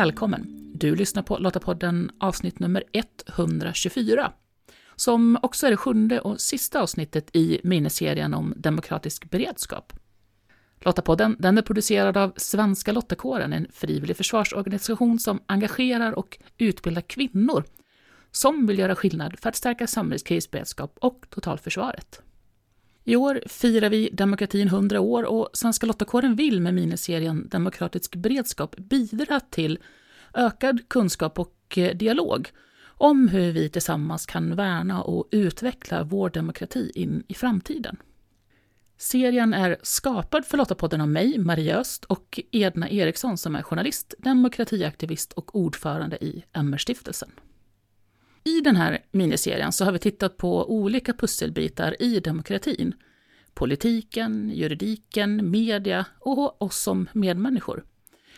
Välkommen! Du lyssnar på Lottapodden avsnitt nummer 124, som också är det sjunde och sista avsnittet i miniserien om demokratisk beredskap. Lottapodden den är producerad av Svenska Lottakåren, en frivillig försvarsorganisation som engagerar och utbildar kvinnor som vill göra skillnad för att stärka samhällets krisberedskap och totalförsvaret. I år firar vi demokratin 100 år och Svenska Lottakåren vill med miniserien Demokratisk beredskap bidra till ökad kunskap och eh, dialog om hur vi tillsammans kan värna och utveckla vår demokrati in i framtiden. Serien är skapad för Lottapodden av mig, Maria Öst, och Edna Eriksson som är journalist, demokratiaktivist och ordförande i MR-stiftelsen. I den här miniserien så har vi tittat på olika pusselbitar i demokratin. Politiken, juridiken, media och oss som medmänniskor.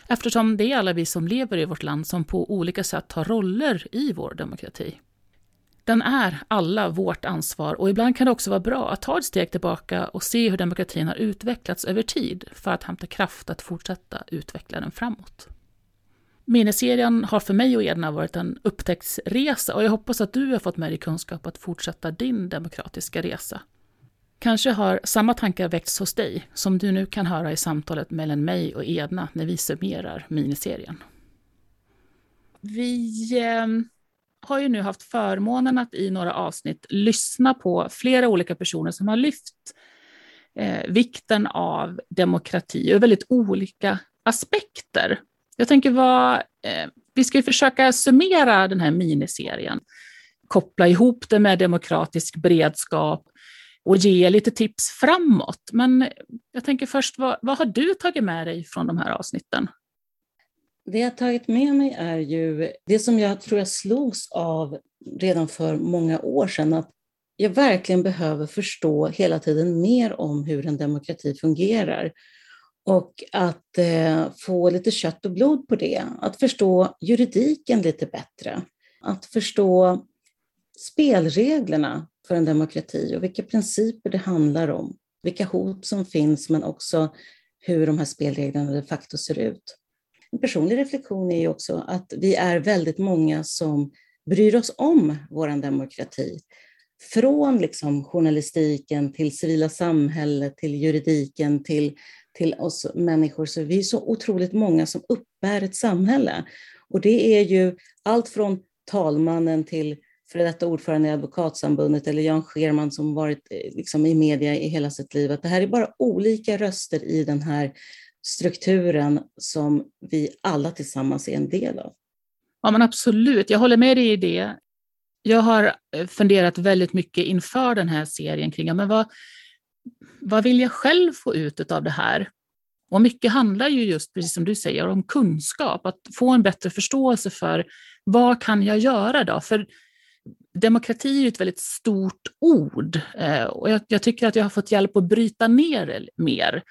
Eftersom det är alla vi som lever i vårt land som på olika sätt har roller i vår demokrati. Den är alla vårt ansvar och ibland kan det också vara bra att ta ett steg tillbaka och se hur demokratin har utvecklats över tid för att hämta kraft att fortsätta utveckla den framåt. Miniserien har för mig och Edna varit en upptäcktsresa och jag hoppas att du har fått med dig kunskap att fortsätta din demokratiska resa. Kanske har samma tankar väckts hos dig som du nu kan höra i samtalet mellan mig och Edna när vi summerar miniserien. Vi eh, har ju nu haft förmånen att i några avsnitt lyssna på flera olika personer som har lyft eh, vikten av demokrati ur väldigt olika aspekter. Jag tänker vad, eh, vi ska ju försöka summera den här miniserien, koppla ihop det med demokratisk beredskap och ge lite tips framåt. Men jag tänker först, vad, vad har du tagit med dig från de här avsnitten? Det jag tagit med mig är ju det som jag tror jag slogs av redan för många år sedan, att jag verkligen behöver förstå hela tiden mer om hur en demokrati fungerar och att eh, få lite kött och blod på det, att förstå juridiken lite bättre, att förstå spelreglerna för en demokrati och vilka principer det handlar om, vilka hot som finns men också hur de här spelreglerna de facto ser ut. En personlig reflektion är ju också att vi är väldigt många som bryr oss om vår demokrati. Från liksom journalistiken till civila samhället, till juridiken, till till oss människor, så vi är så otroligt många som uppbär ett samhälle. Och det är ju allt från talmannen till före detta ordförande i Advokatsamfundet eller Jan Scherman som varit eh, liksom i media i hela sitt liv. Att det här är bara olika röster i den här strukturen som vi alla tillsammans är en del av. Ja, men absolut. Jag håller med dig i det. Jag har eh, funderat väldigt mycket inför den här serien kring men vad, vad vill jag själv få ut av det här? Och mycket handlar ju just, precis som du säger, om kunskap, att få en bättre förståelse för vad kan jag göra då? För demokrati är ett väldigt stort ord eh, och jag, jag, tycker att jag har fått hjälp att bryta ner det mer.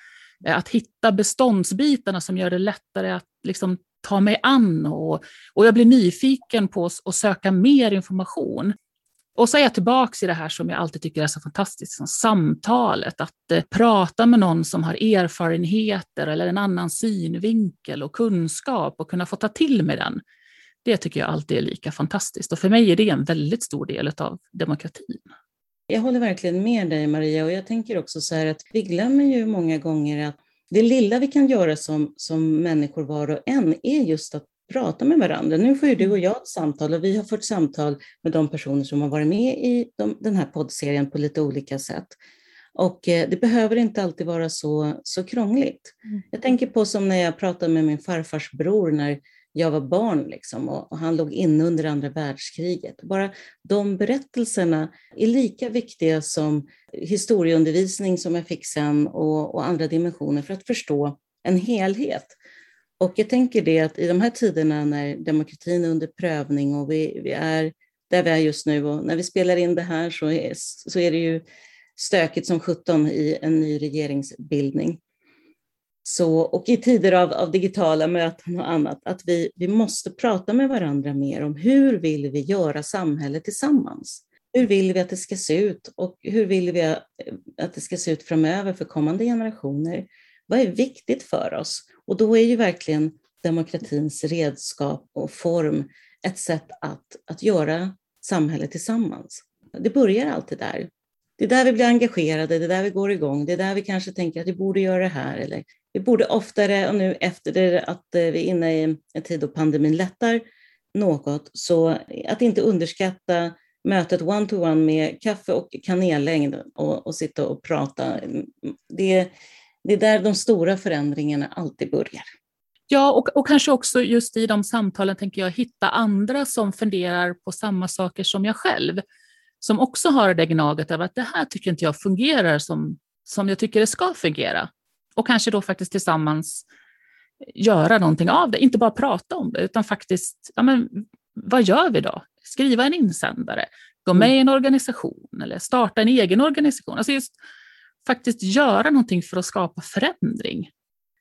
Eh, att hitta beståndsbitarna som gör det lättare att liksom ta mig an och, och jag blir nyfiken på att söka mer information. Och så är jag tillbaka i det här som jag alltid tycker är så fantastiskt, som samtalet. Att eh, prata med någon som har erfarenheter eller en annan synvinkel och kunskap och kunna få ta till mig den. Det tycker jag alltid är lika fantastiskt och för mig är det en väldigt stor del av demokratin. Jag håller verkligen med dig Maria och jag tänker också så här att vi glömmer ju många gånger att det lilla vi kan göra som, som människor var och en är just att prata med varandra. Nu får ju du och jag ett samtal och vi har fått samtal med de personer som har varit med i de, den här poddserien på lite olika sätt. Och eh, det behöver inte alltid vara så, så krångligt. Mm. Jag tänker på som när jag pratade med min farfars bror när jag var barn liksom, och, och, han låg inne under andra världskriget. Bara de berättelserna är lika viktiga som historieundervisning som jag fick sen och, och andra dimensioner för att förstå en helhet. Och jag tänker det att i de här tiderna när demokratin är under prövning och vi, vi är där vi är just nu och när vi spelar in det här så är, så är det ju stökigt som 17 i en ny regeringsbildning. Så, och i tider av, av, digitala möten och annat, att vi, vi måste prata med varandra mer om hur vill vi göra samhället tillsammans? Hur vill vi att det ska se ut och hur vill vi att det ska se ut framöver för kommande generationer? Vad är viktigt för oss? Och då är ju verkligen demokratins redskap och form ett sätt att, att göra samhället tillsammans. Det börjar alltid där. Det är där vi blir engagerade, det är där vi går igång, det är där vi kanske tänker att vi borde göra det här. Eller vi borde oftare, och nu efter det, att eh, vi är inne i en tid då pandemin lättar något, så att inte underskatta mötet one-to-one med kaffe och kanellängd och, och sitta och prata. Det, det är där de stora förändringarna alltid börjar. Ja, och, och kanske också just i de samtalen tänker jag hitta andra som funderar på samma saker som jag själv, som också har det gnaget av att det här tycker inte jag fungerar som, som jag tycker det ska fungera. Och kanske då faktiskt tillsammans göra någonting av det, inte bara prata om det, utan faktiskt, ja men vad gör vi då? Skriva en insändare, gå med i en organisation eller starta en egen organisation. Alltså just faktiskt göra någonting för att skapa förändring.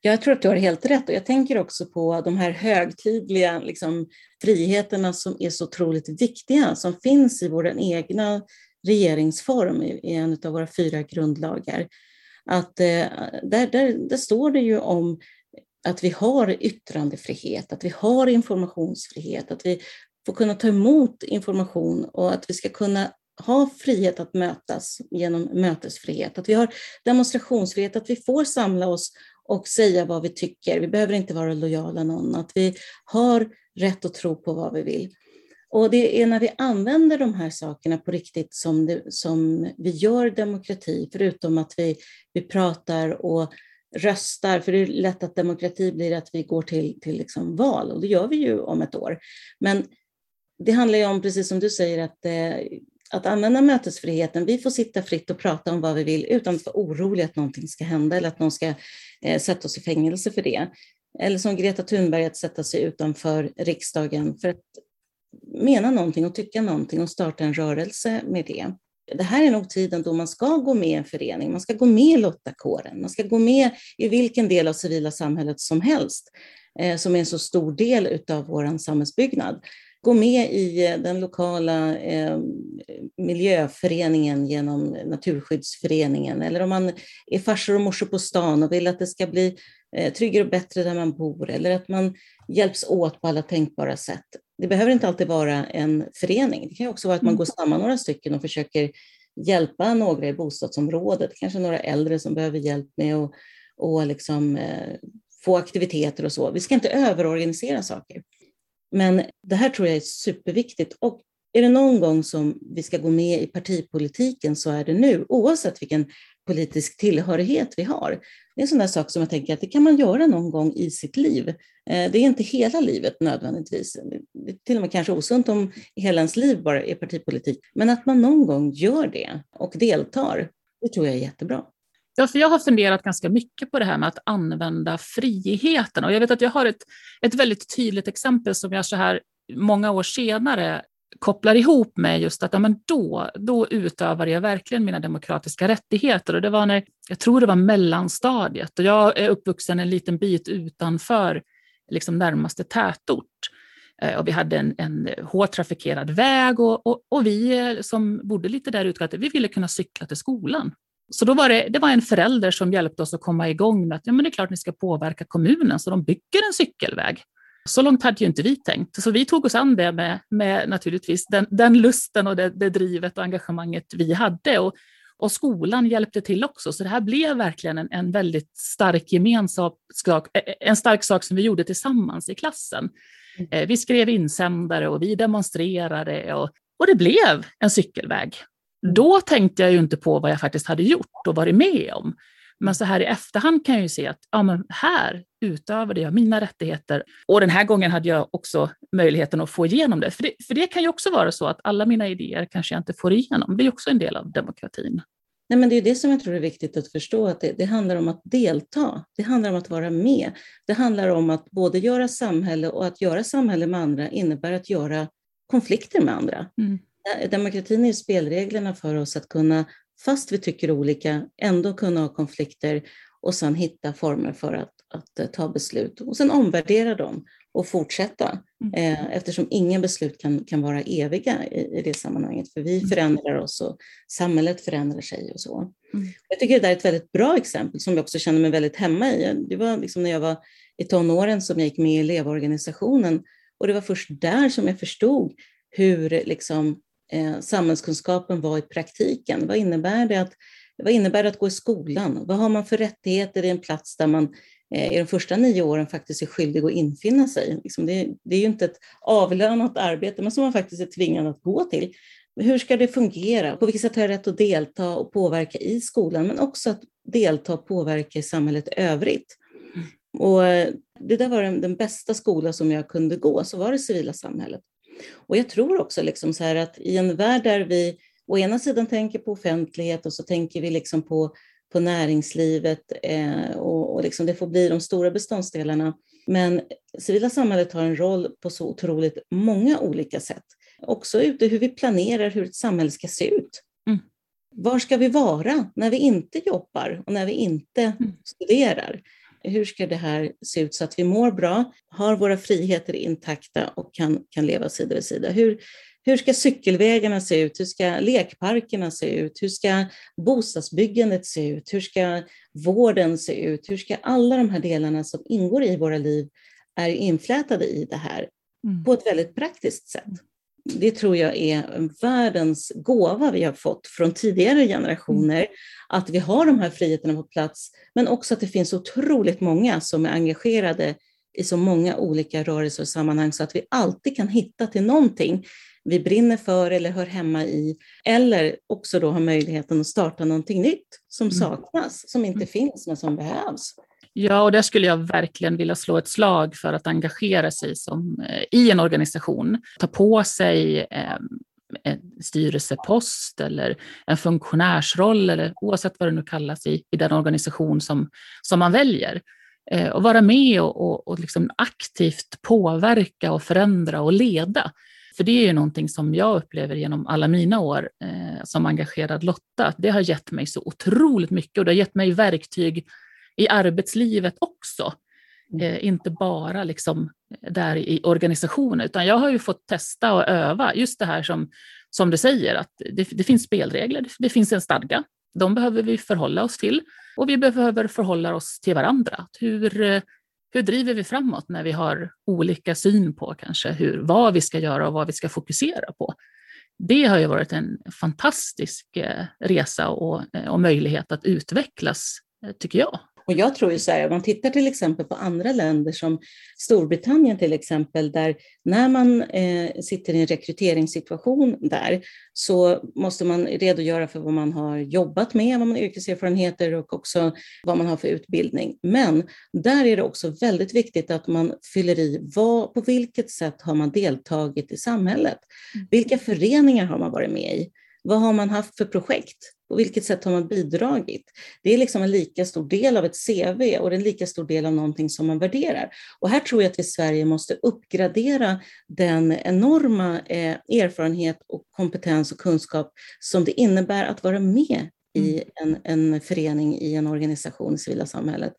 Jag tror att du har helt rätt och jag tänker också på de här högtidliga liksom, friheterna som är så otroligt viktiga, som finns i vår egna regeringsform, i en av våra fyra grundlagar. Att, eh, där, där, där står det ju om att vi har yttrandefrihet, att vi har informationsfrihet, att vi får kunna ta emot information och att vi ska kunna ha frihet att mötas genom mötesfrihet, att vi har demonstrationsfrihet, att vi får samla oss och säga vad vi tycker. Vi behöver inte vara lojala någon, att vi har rätt att tro på vad vi vill. Och det är när vi använder de här sakerna på riktigt som, det, som vi gör demokrati, förutom att vi, vi pratar och röstar, för det är lätt att demokrati blir att vi går till, till liksom val, och det gör vi ju om ett år. Men det handlar ju om, precis som du säger, att, eh, att använda mötesfriheten. Vi får sitta fritt och prata om vad vi vill utan att vara oroliga att någonting ska hända eller att någon ska eh, sätta oss i fängelse för det. Eller som Greta Thunberg, att sätta sig utanför riksdagen för att mena någonting och tycka någonting och starta en rörelse med det. Det här är nog tiden då man ska gå med i en förening, man ska gå med i lottakåren, man ska gå med i vilken del av civila samhället som helst, eh, som är en så stor del av vår samhällsbyggnad gå med i eh, den lokala eh, miljöföreningen genom Naturskyddsföreningen eller om man är farsor och morsor på stan och vill att det ska bli eh, tryggare och bättre där man bor eller att man hjälps åt på alla tänkbara sätt. Det behöver inte alltid vara en förening. Det kan också vara att man mm. går samman några stycken och försöker hjälpa några i bostadsområdet, kanske några äldre som behöver hjälp med att och liksom, eh, få aktiviteter och så. Vi ska inte överorganisera saker. Men det här tror jag är superviktigt. Och är det någon gång som vi ska gå med i partipolitiken så är det nu, oavsett vilken politisk tillhörighet vi har. Det är en sån där sak som jag tänker att det kan man göra någon gång i sitt liv. Eh, det är inte hela livet nödvändigtvis. Det är till och med kanske osunt om hela ens liv bara är partipolitik. Men att man någon gång gör det och deltar, det tror jag är jättebra. Ja, för jag har funderat ganska mycket på det här med att använda friheten. Och jag vet att jag har ett, ett väldigt tydligt exempel som jag så här många år senare kopplar ihop med just att ja, men då, då utövade jag verkligen mina demokratiska rättigheter. Och det var när, jag tror det var mellanstadiet, och jag är uppvuxen en liten bit utanför liksom närmaste tätort. Eh, och vi hade en, en hårt trafikerad väg och, och, och vi eh, som bodde lite där ute, vi ville kunna cykla till skolan. Så då var det, det var en förälder som hjälpte oss att komma igång med att ja, men det är klart ni ska påverka kommunen så de bygger en cykelväg. Så långt hade ju inte vi tänkt. Så vi tog oss an det med, med naturligtvis den, den lusten och det, det drivet och engagemanget vi hade. Och, och skolan hjälpte till också, så det här blev verkligen en, en väldigt stark gemensam sak, en stark sak som vi gjorde tillsammans i klassen. Mm. Eh, vi skrev insändare och vi demonstrerade och, och det blev en cykelväg. Då tänkte jag ju inte på vad jag faktiskt hade gjort och varit med om. Men så här i efterhand kan jag ju se att ja, men här utövade jag mina rättigheter. Och den här gången hade jag också möjligheten att få igenom det. För det, för det kan ju också vara så att alla mina idéer kanske jag inte får igenom. Det är också en del av demokratin. Nej, men det är det som jag tror är viktigt att förstå, att det, det, handlar om att delta. Det handlar om att vara med. Det handlar om att både göra samhälle och att göra samhälle med andra innebär att göra konflikter med andra. Mm. Demokratin är spelreglerna för oss att kunna, fast vi tycker olika, ändå kunna ha konflikter och sen hitta former för att, att eh, ta beslut och sen omvärdera dem och fortsätta. Mm. Eh, eftersom inga beslut kan, kan vara eviga i, i det sammanhanget, för vi mm. förändrar oss och samhället förändrar sig och så. Mm. Jag tycker det där är ett väldigt bra exempel som jag också känner mig väldigt hemma i. Det var liksom när jag var i tonåren som jag gick med i elevorganisationen och det var först där som jag förstod hur liksom, eh, samhällskunskapen var i praktiken. Vad innebär, det att, vad innebär det att gå i skolan? Vad har man för rättigheter i en plats där man eh, i de första nio åren faktiskt är skyldig att infinna sig? Liksom det, är ju inte ett avlönat arbete, men som man faktiskt är tvingad att gå till. Hur ska det fungera? På vilket sätt har jag rätt att delta och påverka i skolan, men också att delta och påverka i samhället övrigt? Mm. Och eh, det där var den, den, bästa skola som jag kunde gå, så var det civila samhället. Och jag tror också liksom så här att i en värld där vi å ena sidan tänker på offentlighet och så tänker vi liksom på, på näringslivet eh, och, och liksom det får bli de stora beståndsdelarna. Men civila samhället har en roll på så otroligt många olika sätt. Också ute hur vi planerar hur ett samhälle ska se ut. Mm. Var ska vi vara när vi inte jobbar och när vi inte mm. studerar? Hur ska det här se ut så att vi mår bra, har våra friheter intakta och kan, kan leva sida vid sida? Hur, hur ska cykelvägarna se ut? Hur ska lekparkerna se ut? Hur ska bostadsbyggandet se ut? Hur ska vården se ut? Hur ska alla de här delarna som ingår i våra liv är inflätade i det här mm. på ett väldigt praktiskt sätt? Det tror jag är världens gåva vi har fått från tidigare generationer, mm. att vi har de här friheterna på plats, men också att det finns otroligt många som är engagerade i så många olika rörelser och sammanhang, så att vi alltid kan hitta till någonting vi brinner för eller hör hemma i, eller också då ha möjligheten att starta någonting nytt som mm. saknas, som inte mm. finns, men som behövs. Ja, och där skulle jag verkligen vilja slå ett slag för att engagera sig som, eh, i en organisation. Ta på sig eh, en styrelsepost eller en funktionärsroll, eller oavsett vad det nu kallas i, i den organisation som, som man väljer. Eh, och vara med och, och, och liksom aktivt påverka och förändra och leda. För det är ju någonting som jag upplever genom alla mina år eh, som engagerad Lotta. Det har gett mig så otroligt mycket och det har gett mig verktyg i arbetslivet också. Mm. Eh, inte bara liksom där i organisationen, utan jag har ju fått testa och öva just det här som, som du säger, att det, det finns spelregler, det finns en stadga. De behöver vi förhålla oss till och vi behöver förhålla oss till varandra. Hur, eh, hur driver vi framåt när vi har olika syn på kanske hur, vad vi ska göra och vad vi ska fokusera på? Det har ju varit en fantastisk eh, resa och, eh, och möjlighet att utvecklas, tycker jag. Och jag tror ju så här, om man tittar till exempel på andra länder som Storbritannien till exempel, där när man eh, sitter i en rekryteringssituation där så måste man redogöra för vad man har jobbat med, vad man har yrkeserfarenheter och också vad man har för utbildning. Men där är det också väldigt viktigt att man fyller i vad, på vilket sätt har man deltagit i samhället? Mm. Vilka föreningar har man varit med i? Vad har man haft för projekt? På vilket sätt har man bidragit? Det är liksom en lika stor del av ett CV och en lika stor del av någonting som man värderar. Och här tror jag att vi i Sverige måste uppgradera den enorma eh, erfarenhet och kompetens och kunskap som det innebär att vara med i mm. en, en förening, i en organisation i civila samhället.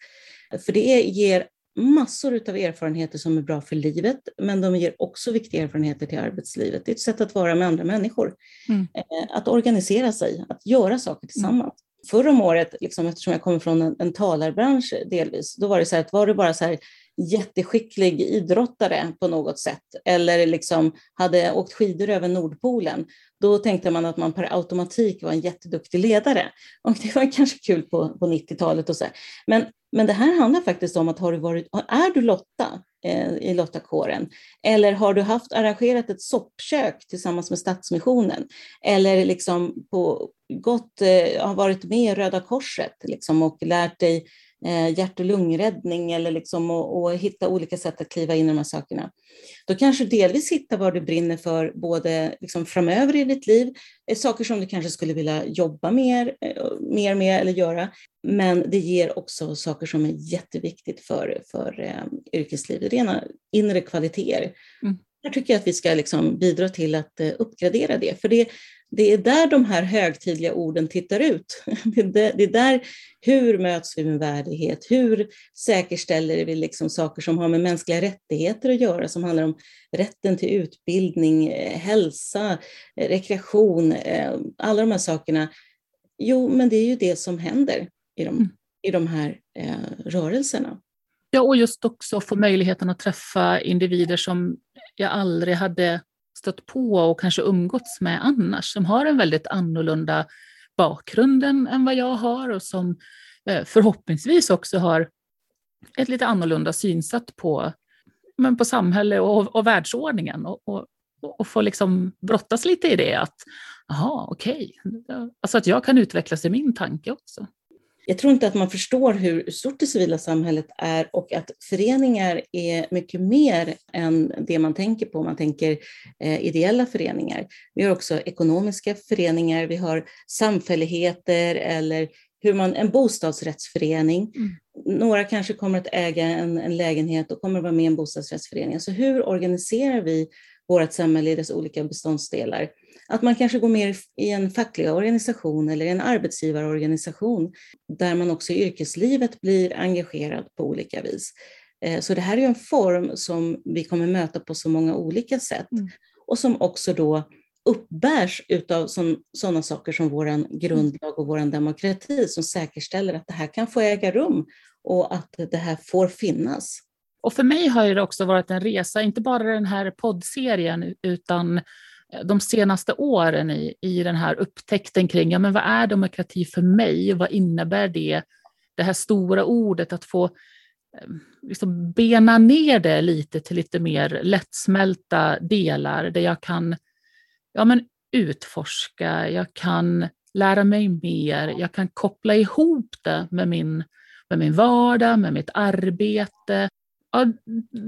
För det ger massor av erfarenheter som är bra för livet, men de ger också viktiga erfarenheter till arbetslivet. Det är ett sätt att vara med andra människor, mm. Eh, att organisera sig, att göra saker tillsammans. Mm. Förra om året, liksom, eftersom jag kommer från en, en talarbransch delvis, då var det så här att var det bara så här jätteskicklig idrottare på något sätt eller liksom hade åkt skidor över Nordpolen, då tänkte man att man per automatik var en jätteduktig ledare. Och det var kanske kul på, på 90-talet och så. Men, men det här handlar faktiskt om att har du varit, är du Lotta eh, i Lottakåren? Eller har du haft arrangerat ett soppkök tillsammans med Stadsmissionen? Eller liksom på, gått, eh, har varit med i Röda Korset liksom, och lärt dig Eh, hjärt och lungräddning eller liksom och, och, hitta olika sätt att kliva in i de här sakerna. Då kanske delvis hitta vad du brinner för både liksom framöver i ditt liv, eh, saker som du kanske skulle vilja jobba mer, eh, mer med eller göra. Men det ger också saker som är jätteviktigt för, för eh, yrkeslivet, rena inre kvaliteter. Mm. Jag tycker att vi ska liksom bidra till att eh, uppgradera det, för det, det är där de här högtidliga orden tittar ut. Det är där, hur möts vi med värdighet? Hur säkerställer vi liksom saker som har med mänskliga rättigheter att göra, som handlar om rätten till utbildning, eh, hälsa, eh, rekreation, alla de här sakerna. Jo, men det är ju det som händer i de, mm. i de här eh, rörelserna. Ja, och just också få möjligheten att träffa individer som jag aldrig hade stött på och kanske umgåtts med annars, som har en väldigt annorlunda bakgrund än vad jag har och som eh, förhoppningsvis också har ett lite annorlunda synsätt på, men på samhälle och, och världsordningen och, och, och få liksom brottas lite i det att, jaha, okej, okay. alltså att jag kan utvecklas i min tanke också jag tror inte att man förstår hur stort det civila samhället är och att föreningar är mycket mer än det man tänker på. Man tänker eh, ideella föreningar. Vi har också ekonomiska föreningar, vi har samfälligheter eller hur man, en bostadsrättsförening. Mm. Några kanske kommer att äga en, en lägenhet och kommer att vara med i en bostadsrättsförening. Så hur organiserar vi vårt samhälle i dess olika beståndsdelar? Att man kanske går med i en facklig organisation eller en arbetsgivarorganisation där man också i yrkeslivet blir engagerad på olika vis. Eh, så det här är en form som vi kommer möta på så många olika sätt mm. och som också då uppbärs av sådana saker som vår grundlag och vår demokrati som säkerställer att det här kan få äga rum och att det här får finnas. Och för mig har det också varit en resa, inte bara den här poddserien, utan de senaste åren i, i den här upptäckten kring ja, men vad är demokrati för mig? Vad innebär det? Det här stora ordet, att få eh, liksom bena ner det lite till lite mer lättsmälta delar där jag kan ja, men utforska, jag kan lära mig mer, jag kan koppla ihop det med min, med min vardag, med mitt arbete. Ja,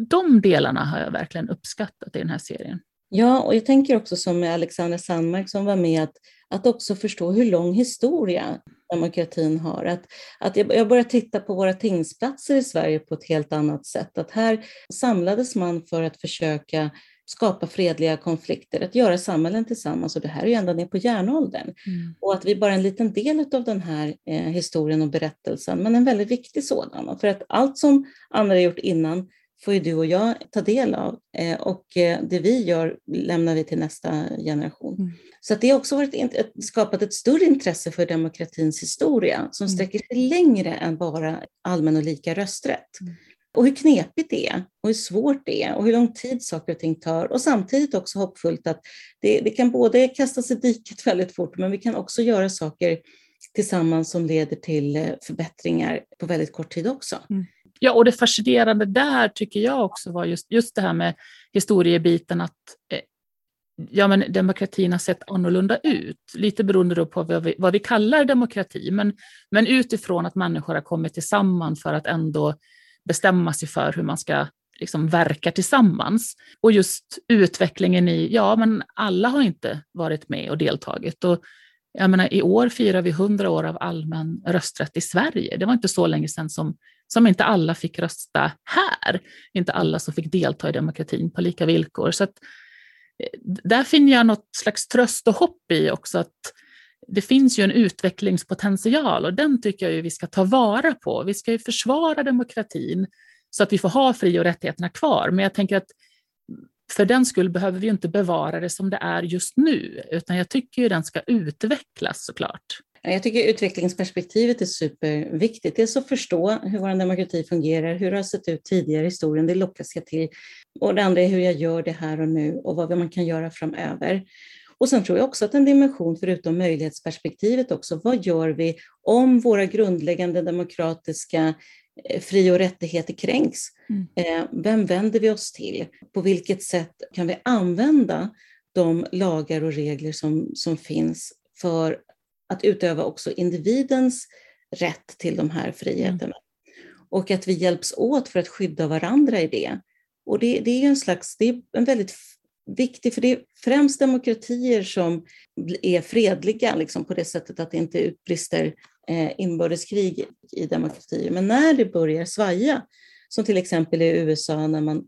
de delarna har jag verkligen uppskattat i den här serien. Ja, och jag tänker också som med Alexander Sandmark som var med, att, att också förstå hur lång historia demokratin har. Att, att jag, jag börjar titta på våra tingsplatser i Sverige på ett helt annat sätt. Att här samlades man för att försöka skapa fredliga konflikter, att göra samhällen tillsammans och det här är ju ända ner på järnåldern. Mm. Och att vi bara är en liten del av den här eh, historien och berättelsen, men en väldigt viktig sådan. För att allt som andra har gjort innan får ju du och jag ta del av eh, och eh, det vi gör lämnar vi till nästa generation. Mm. Så det har också varit, skapat ett större intresse för demokratins historia som mm. sträcker sig längre än bara allmän och lika rösträtt. Mm. Och hur knepigt det är och hur svårt det är och hur lång tid saker och ting tar och samtidigt också hoppfullt att det, det kan både kastas i diket väldigt fort men vi kan också göra saker tillsammans som leder till eh, förbättringar på väldigt kort tid också. Mm. Ja, och det fascinerande där tycker jag också var just, just det här med historiebiten att eh, ja, men demokratin har sett annorlunda ut, lite beroende på vad vi, vad vi kallar demokrati, men, men utifrån att människor har kommit tillsammans för att ändå bestämma sig för hur man ska liksom verka tillsammans. Och just utvecklingen i, ja men alla har inte varit med och deltagit. Och jag menar, I år firar vi 100 år av allmän rösträtt i Sverige. Det var inte så länge sedan som som inte alla fick rösta här. Inte alla som fick delta i demokratin på lika villkor. Så att, eh, där finner jag något slags tröst och hopp i också att det finns ju en utvecklingspotential och den tycker jag vi ska ta vara på. Vi ska ju försvara demokratin så att vi får ha fri och rättigheterna kvar. Men jag tänker att för den skull behöver vi inte bevara det som det är just nu, utan jag tycker ju den ska utvecklas såklart. Jag tycker utvecklingsperspektivet är superviktigt. Dels att förstå hur vår demokrati fungerar, hur det har sett ut tidigare i historien, det lockas jag till. Och det andra är hur jag gör det här och nu och vad man kan göra framöver. Och sen tror jag också att en dimension förutom möjlighetsperspektivet också, vad gör vi om våra grundläggande demokratiska fri och rättigheter kränks? Mm. Eh, vem vänder vi oss till? På vilket sätt kan vi använda de lagar och regler som, som finns för att utöva också individens rätt till de här friheterna. Mm. Och att vi hjälps åt för att skydda varandra i det. Och det, det är en slags, det är en väldigt viktig, för det är främst demokratier som är fredliga liksom, på det sättet att det inte utbrister eh, inbördeskrig i demokratier. Men när det börjar svaja, som till exempel i USA när man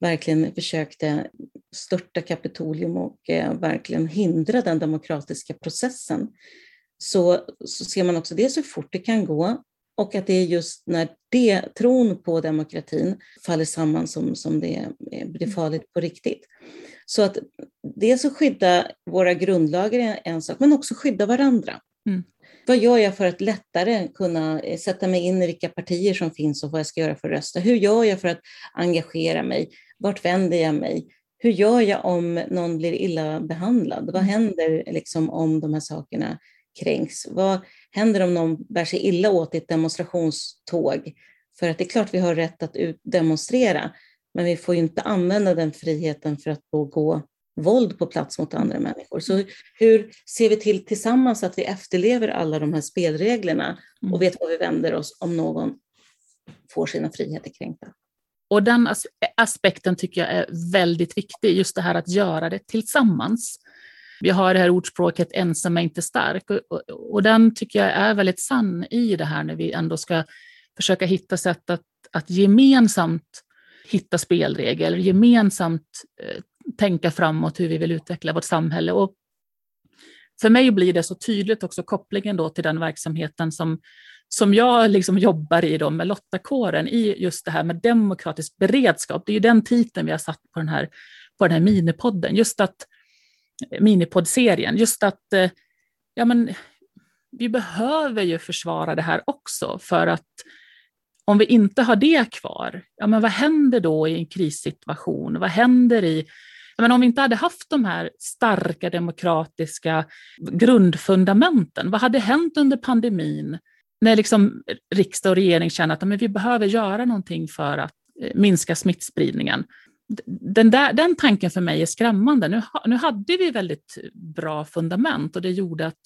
verkligen försökte störta Kapitolium och eh, verkligen hindra den demokratiska processen, så, så ser man också dels hur fort det kan gå och att det är just när det, tron på demokratin faller samman som, som det blir mm. farligt på riktigt. Så att dels att skydda våra grundlagar är en sak, men också skydda varandra. Mm. Vad gör jag för att lättare kunna eh, sätta mig in i vilka partier som finns och vad jag ska göra för att rösta? Hur gör jag för att engagera mig? Vart vänder jag mig? Hur gör jag om någon blir illa behandlad? Vad mm. händer liksom om de här sakerna kränks? Vad händer om någon bär sig illa åt i ett demonstrationståg? För att det är klart vi har rätt att demonstrera, men vi får ju inte använda den friheten för att gå våld på plats mot andra människor. Så hur ser vi till tillsammans att vi efterlever alla de här spelreglerna och mm. vet var vi vänder oss om någon får sina friheter kränkta? Och den aspekten tycker jag är väldigt viktig, just det här att göra det tillsammans. Vi har det här ordspråket ensam är inte stark och, och, och, den tycker jag är väldigt sann i det här när vi ändå ska försöka hitta sätt att, att gemensamt hitta spelregler, gemensamt eh, tänka framåt hur vi vill utveckla vårt samhälle. Och för mig blir det så tydligt också kopplingen då till den verksamheten som, som jag liksom jobbar i då med Lottakåren i just det här med demokratisk beredskap. Det är ju den titeln vi har satt på den här, på den här minipodden, just att minipoddserien, just att eh, ja, men, vi behöver ju försvara det här också för att om vi inte har det kvar, ja, men vad händer då i en krissituation? Vad händer i men om vi inte hade haft de här starka demokratiska grundfundamenten, vad hade hänt under pandemin när liksom riksdag och regering känner att men vi behöver göra någonting för att eh, minska smittspridningen? Den, där, den tanken för mig är skrämmande. Nu, nu hade vi väldigt bra fundament och det gjorde att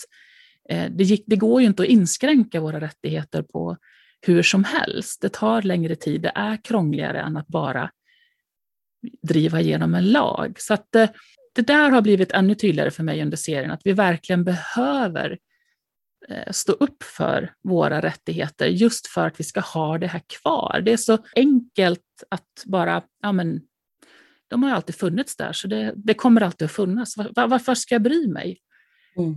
eh, det, gick, det går ju inte att inskränka våra rättigheter på hur som helst. Det tar längre tid, det är krångligare än att bara driva igenom en lag. Så att det, eh, det där har blivit ännu tydligare för mig under serien, att vi verkligen behöver eh, stå upp för våra rättigheter just för att vi ska ha det här kvar. Det är så enkelt att bara, ja men, de har ju alltid funnits där, så det, det kommer alltid att finnas. Var, varför ska jag bry mig? Mm.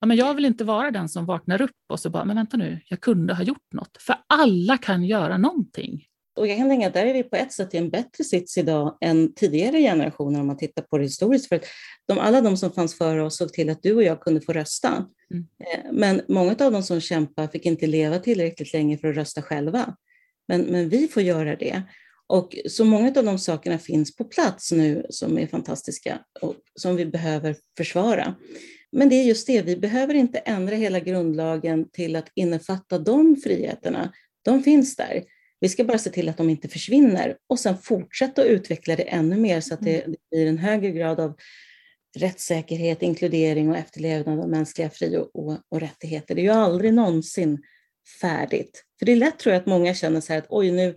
Ja, men jag vill inte vara den som vaknar upp och så bara, men vänta nu, jag kunde ha gjort något. För alla kan göra någonting. Och jag kan tänka att där är vi på ett sätt i en bättre sits idag än tidigare generationer om man tittar på det historiskt. För att de, alla de som fanns före oss såg till att du och jag kunde få rösta. Mm. Eh, men många av de som kämpar fick inte leva tillräckligt länge för att rösta själva. Men, men vi får göra det. Och så många av de sakerna finns på plats nu som är fantastiska och som vi behöver försvara. Men det är just det, vi behöver inte ändra hela grundlagen till att innefatta de friheterna. De finns där. Vi ska bara se till att de inte försvinner och sen fortsätta att utveckla det ännu mer så att det mm. blir en högre grad av rättssäkerhet, inkludering och efterlevnad av mänskliga fri och, och, och, rättigheter. Det är ju aldrig någonsin färdigt. För det är lätt tror jag att många känner så här att oj, nu,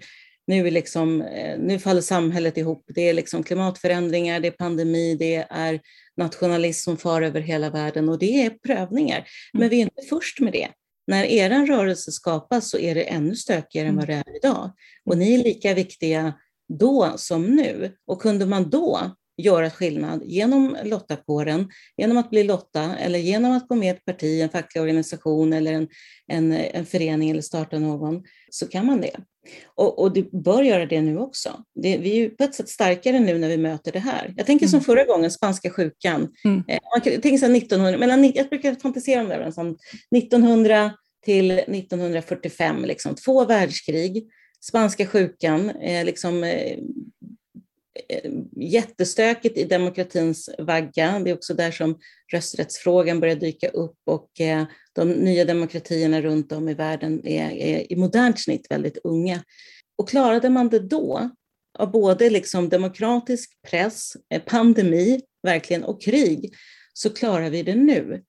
nu, är liksom, eh, nu faller samhället ihop. Det är liksom klimatförändringar, det är pandemi, det är nationalism som far över hela världen och det är prövningar. Men mm. vi är inte först med det. När er rörelse skapas så är det ännu stökigare än vad det är idag. Och ni är lika viktiga då som nu. Och kunde man då göra skillnad genom lottakåren, genom att bli lotta eller genom att gå med i ett parti, en facklig organisation eller en, en, en förening eller starta någon, så kan man det. Och, och du bör göra det nu också. Det, vi är ju på ett sätt starkare nu när vi möter det här. Jag tänker som mm. förra gången, spanska sjukan. Mm. Eh, man tänker så 1900, mellan, jag brukar fantisera om det, som 1900 till 1945, liksom, två världskrig, spanska sjukan, eh, liksom, Eh, jättestökigt i demokratins vagga. Det är också där som rösträttsfrågan börjar dyka upp och eh, de nya demokratierna runt om i världen är, är i modernt snitt väldigt unga. Och klarade man det då, av både liksom demokratisk press, eh, pandemi verkligen och krig, så klarar vi det nu.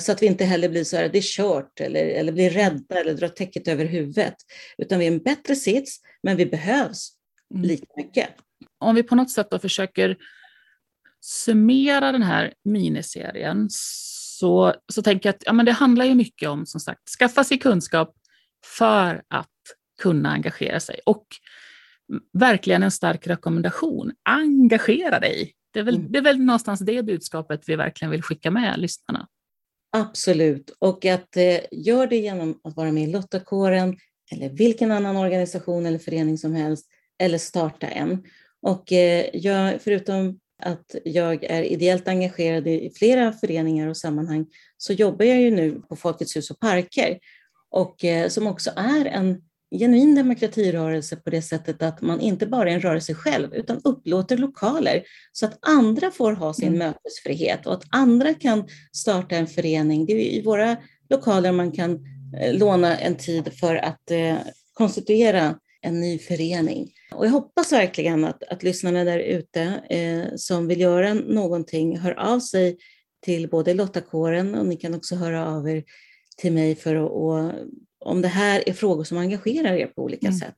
Så att vi inte heller blir så här, det är kört eller, eller blir rädda eller drar täcket över huvudet. Utan vi är en bättre sits, men vi behövs mm. lika mycket om vi på något sätt då försöker summera den här miniserien så, så tänker jag att ja, men det handlar ju mycket om som sagt skaffa sig kunskap för att kunna engagera sig. Och verkligen en stark rekommendation, engagera dig. Det är, väl, mm. det är väl någonstans det budskapet vi verkligen vill skicka med lyssnarna. Absolut, och att eh, gör det genom att vara med i Lottakåren eller vilken annan organisation eller förening som helst, eller starta en. Och eh, jag, förutom att jag är ideellt engagerad i flera föreningar och sammanhang så jobbar jag ju nu på Folkets hus och parker och eh, som också är en genuin demokratirörelse på det sättet att man inte bara är en rörelse själv utan upplåter lokaler så att andra får ha sin mm. mötesfrihet och att andra kan starta en förening. Det är i våra lokaler man kan eh, låna en tid för att konstituera en ny förening. Och jag hoppas verkligen att, att lyssnarna där ute eh, som vill göra någonting hör av sig till både Lottakåren och ni kan också höra av er till mig för att, och, om det här är frågor som engagerar er på olika mm. sätt.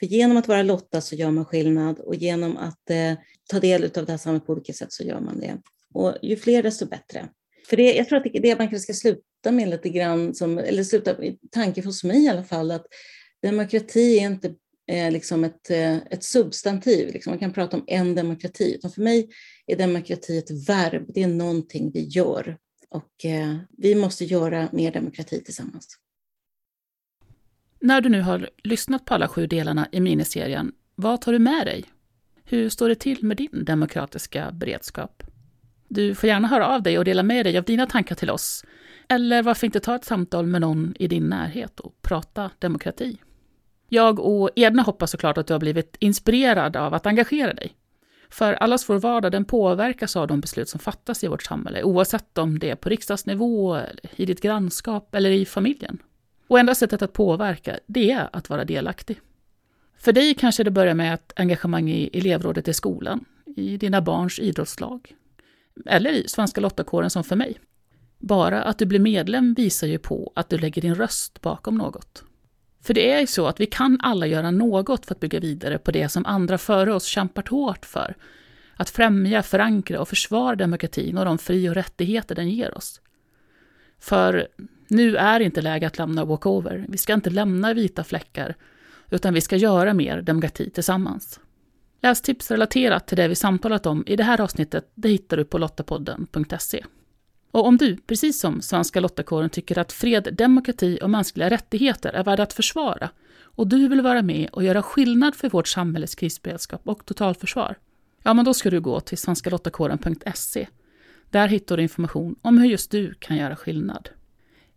För genom att vara Lotta så gör man skillnad och genom att eh, ta del av det här samhället på olika sätt så gör man det. Och ju fler desto bättre. För det, jag tror att det, det man kanske ska sluta med lite grann, som, eller sluta tanke hos mig i alla fall, att demokrati är inte eh, liksom ett, eh, ett substantiv. Liksom man kan prata om en demokrati. Utan för mig är demokrati ett verb, det är någonting vi gör. Och eh, vi måste göra mer demokrati tillsammans. När du nu har lyssnat på alla sju delarna i miniserien, vad tar du med dig? Hur står det till med din demokratiska beredskap? Du får gärna höra av dig och dela med dig av dina tankar till oss. Eller varför inte ta ett samtal med någon i din närhet och prata demokrati? Jag och Edna hoppas såklart att du har blivit inspirerad av att engagera dig. För allas vår vardag den påverkas av de beslut som fattas i vårt samhälle, oavsett om det är på riksdagsnivå, i ditt grannskap eller i familjen. Och enda sättet att påverka, det är att vara delaktig. För dig kanske det börjar med ett engagemang i elevrådet i skolan, i dina barns idrottslag, eller i Svenska Lottakåren som för mig. Bara att du blir medlem visar ju på att du lägger din röst bakom något. För det är ju så att vi kan alla göra något för att bygga vidare på det som andra före oss kämpat hårt för. Att främja, förankra och försvara demokratin och de fri och rättigheter den ger oss. För nu är inte läge att lämna walkover. Vi ska inte lämna vita fläckar, utan vi ska göra mer demokrati tillsammans. Lästips relaterat till det vi samtalat om i det här avsnittet det hittar du på lottapodden.se. Och om du, precis som Svenska Lottakåren, tycker att fred, demokrati och mänskliga rättigheter är värda att försvara och du vill vara med och göra skillnad för vårt samhälles krisberedskap och totalförsvar, ja, men då ska du gå till svenskalottakåren.se. Där hittar du information om hur just du kan göra skillnad.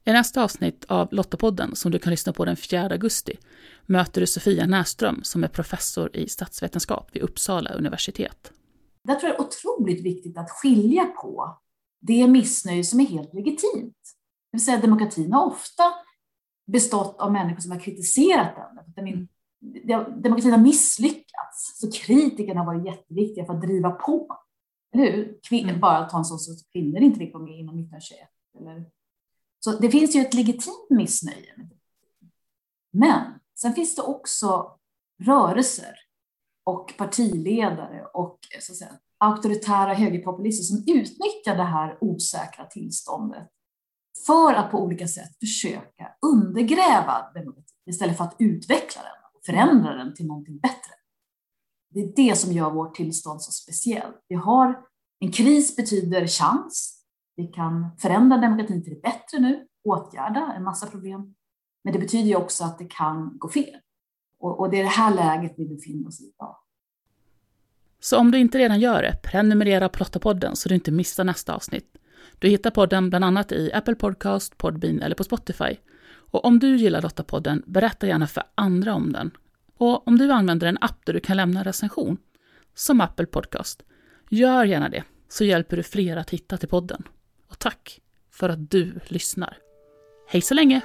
I nästa avsnitt av Lottapodden, som du kan lyssna på den 4 augusti, möter du Sofia Näström som är professor i statsvetenskap vid Uppsala universitet. Jag tror det är otroligt viktigt att skilja på det missnöje som är helt legitimt. Det vill säga demokratin har ofta bestått av människor som har kritiserat den. den demokratin har misslyckats, så kritikerna har varit jätteviktiga för att driva på. Eller hur? Kvin mm. Bara ta en sån sak kvinnor inte fick vara med inom 1921. Eller? Så det finns ju ett legitimt missnöje. Men sen finns det också rörelser och partiledare och så att säga, auktoritära högerpopulister som utnyttjar det här osäkra tillståndet för att på olika sätt försöka undergräva demokratin istället för att utveckla den och förändra den till någonting bättre. Det är det som gör vårt tillstånd så speciellt. Vi har en kris betyder chans. Vi kan förändra demokratin till det bättre nu, åtgärda en massa problem. Men det betyder ju också att det kan gå fel. Och, det är det här läget vi befinner oss i idag. Så om du inte redan gör det, prenumerera på Lottapodden så du inte missar nästa avsnitt. Du hittar podden bland annat i Apple Podcast, Podbean eller på Spotify. Och om du gillar Lottapodden, berätta gärna för andra om den. Och om du använder en app där du kan lämna recension, som Apple Podcast, gör gärna det, så hjälper du fler att hitta till podden. Och tack för att du lyssnar. Hej så länge!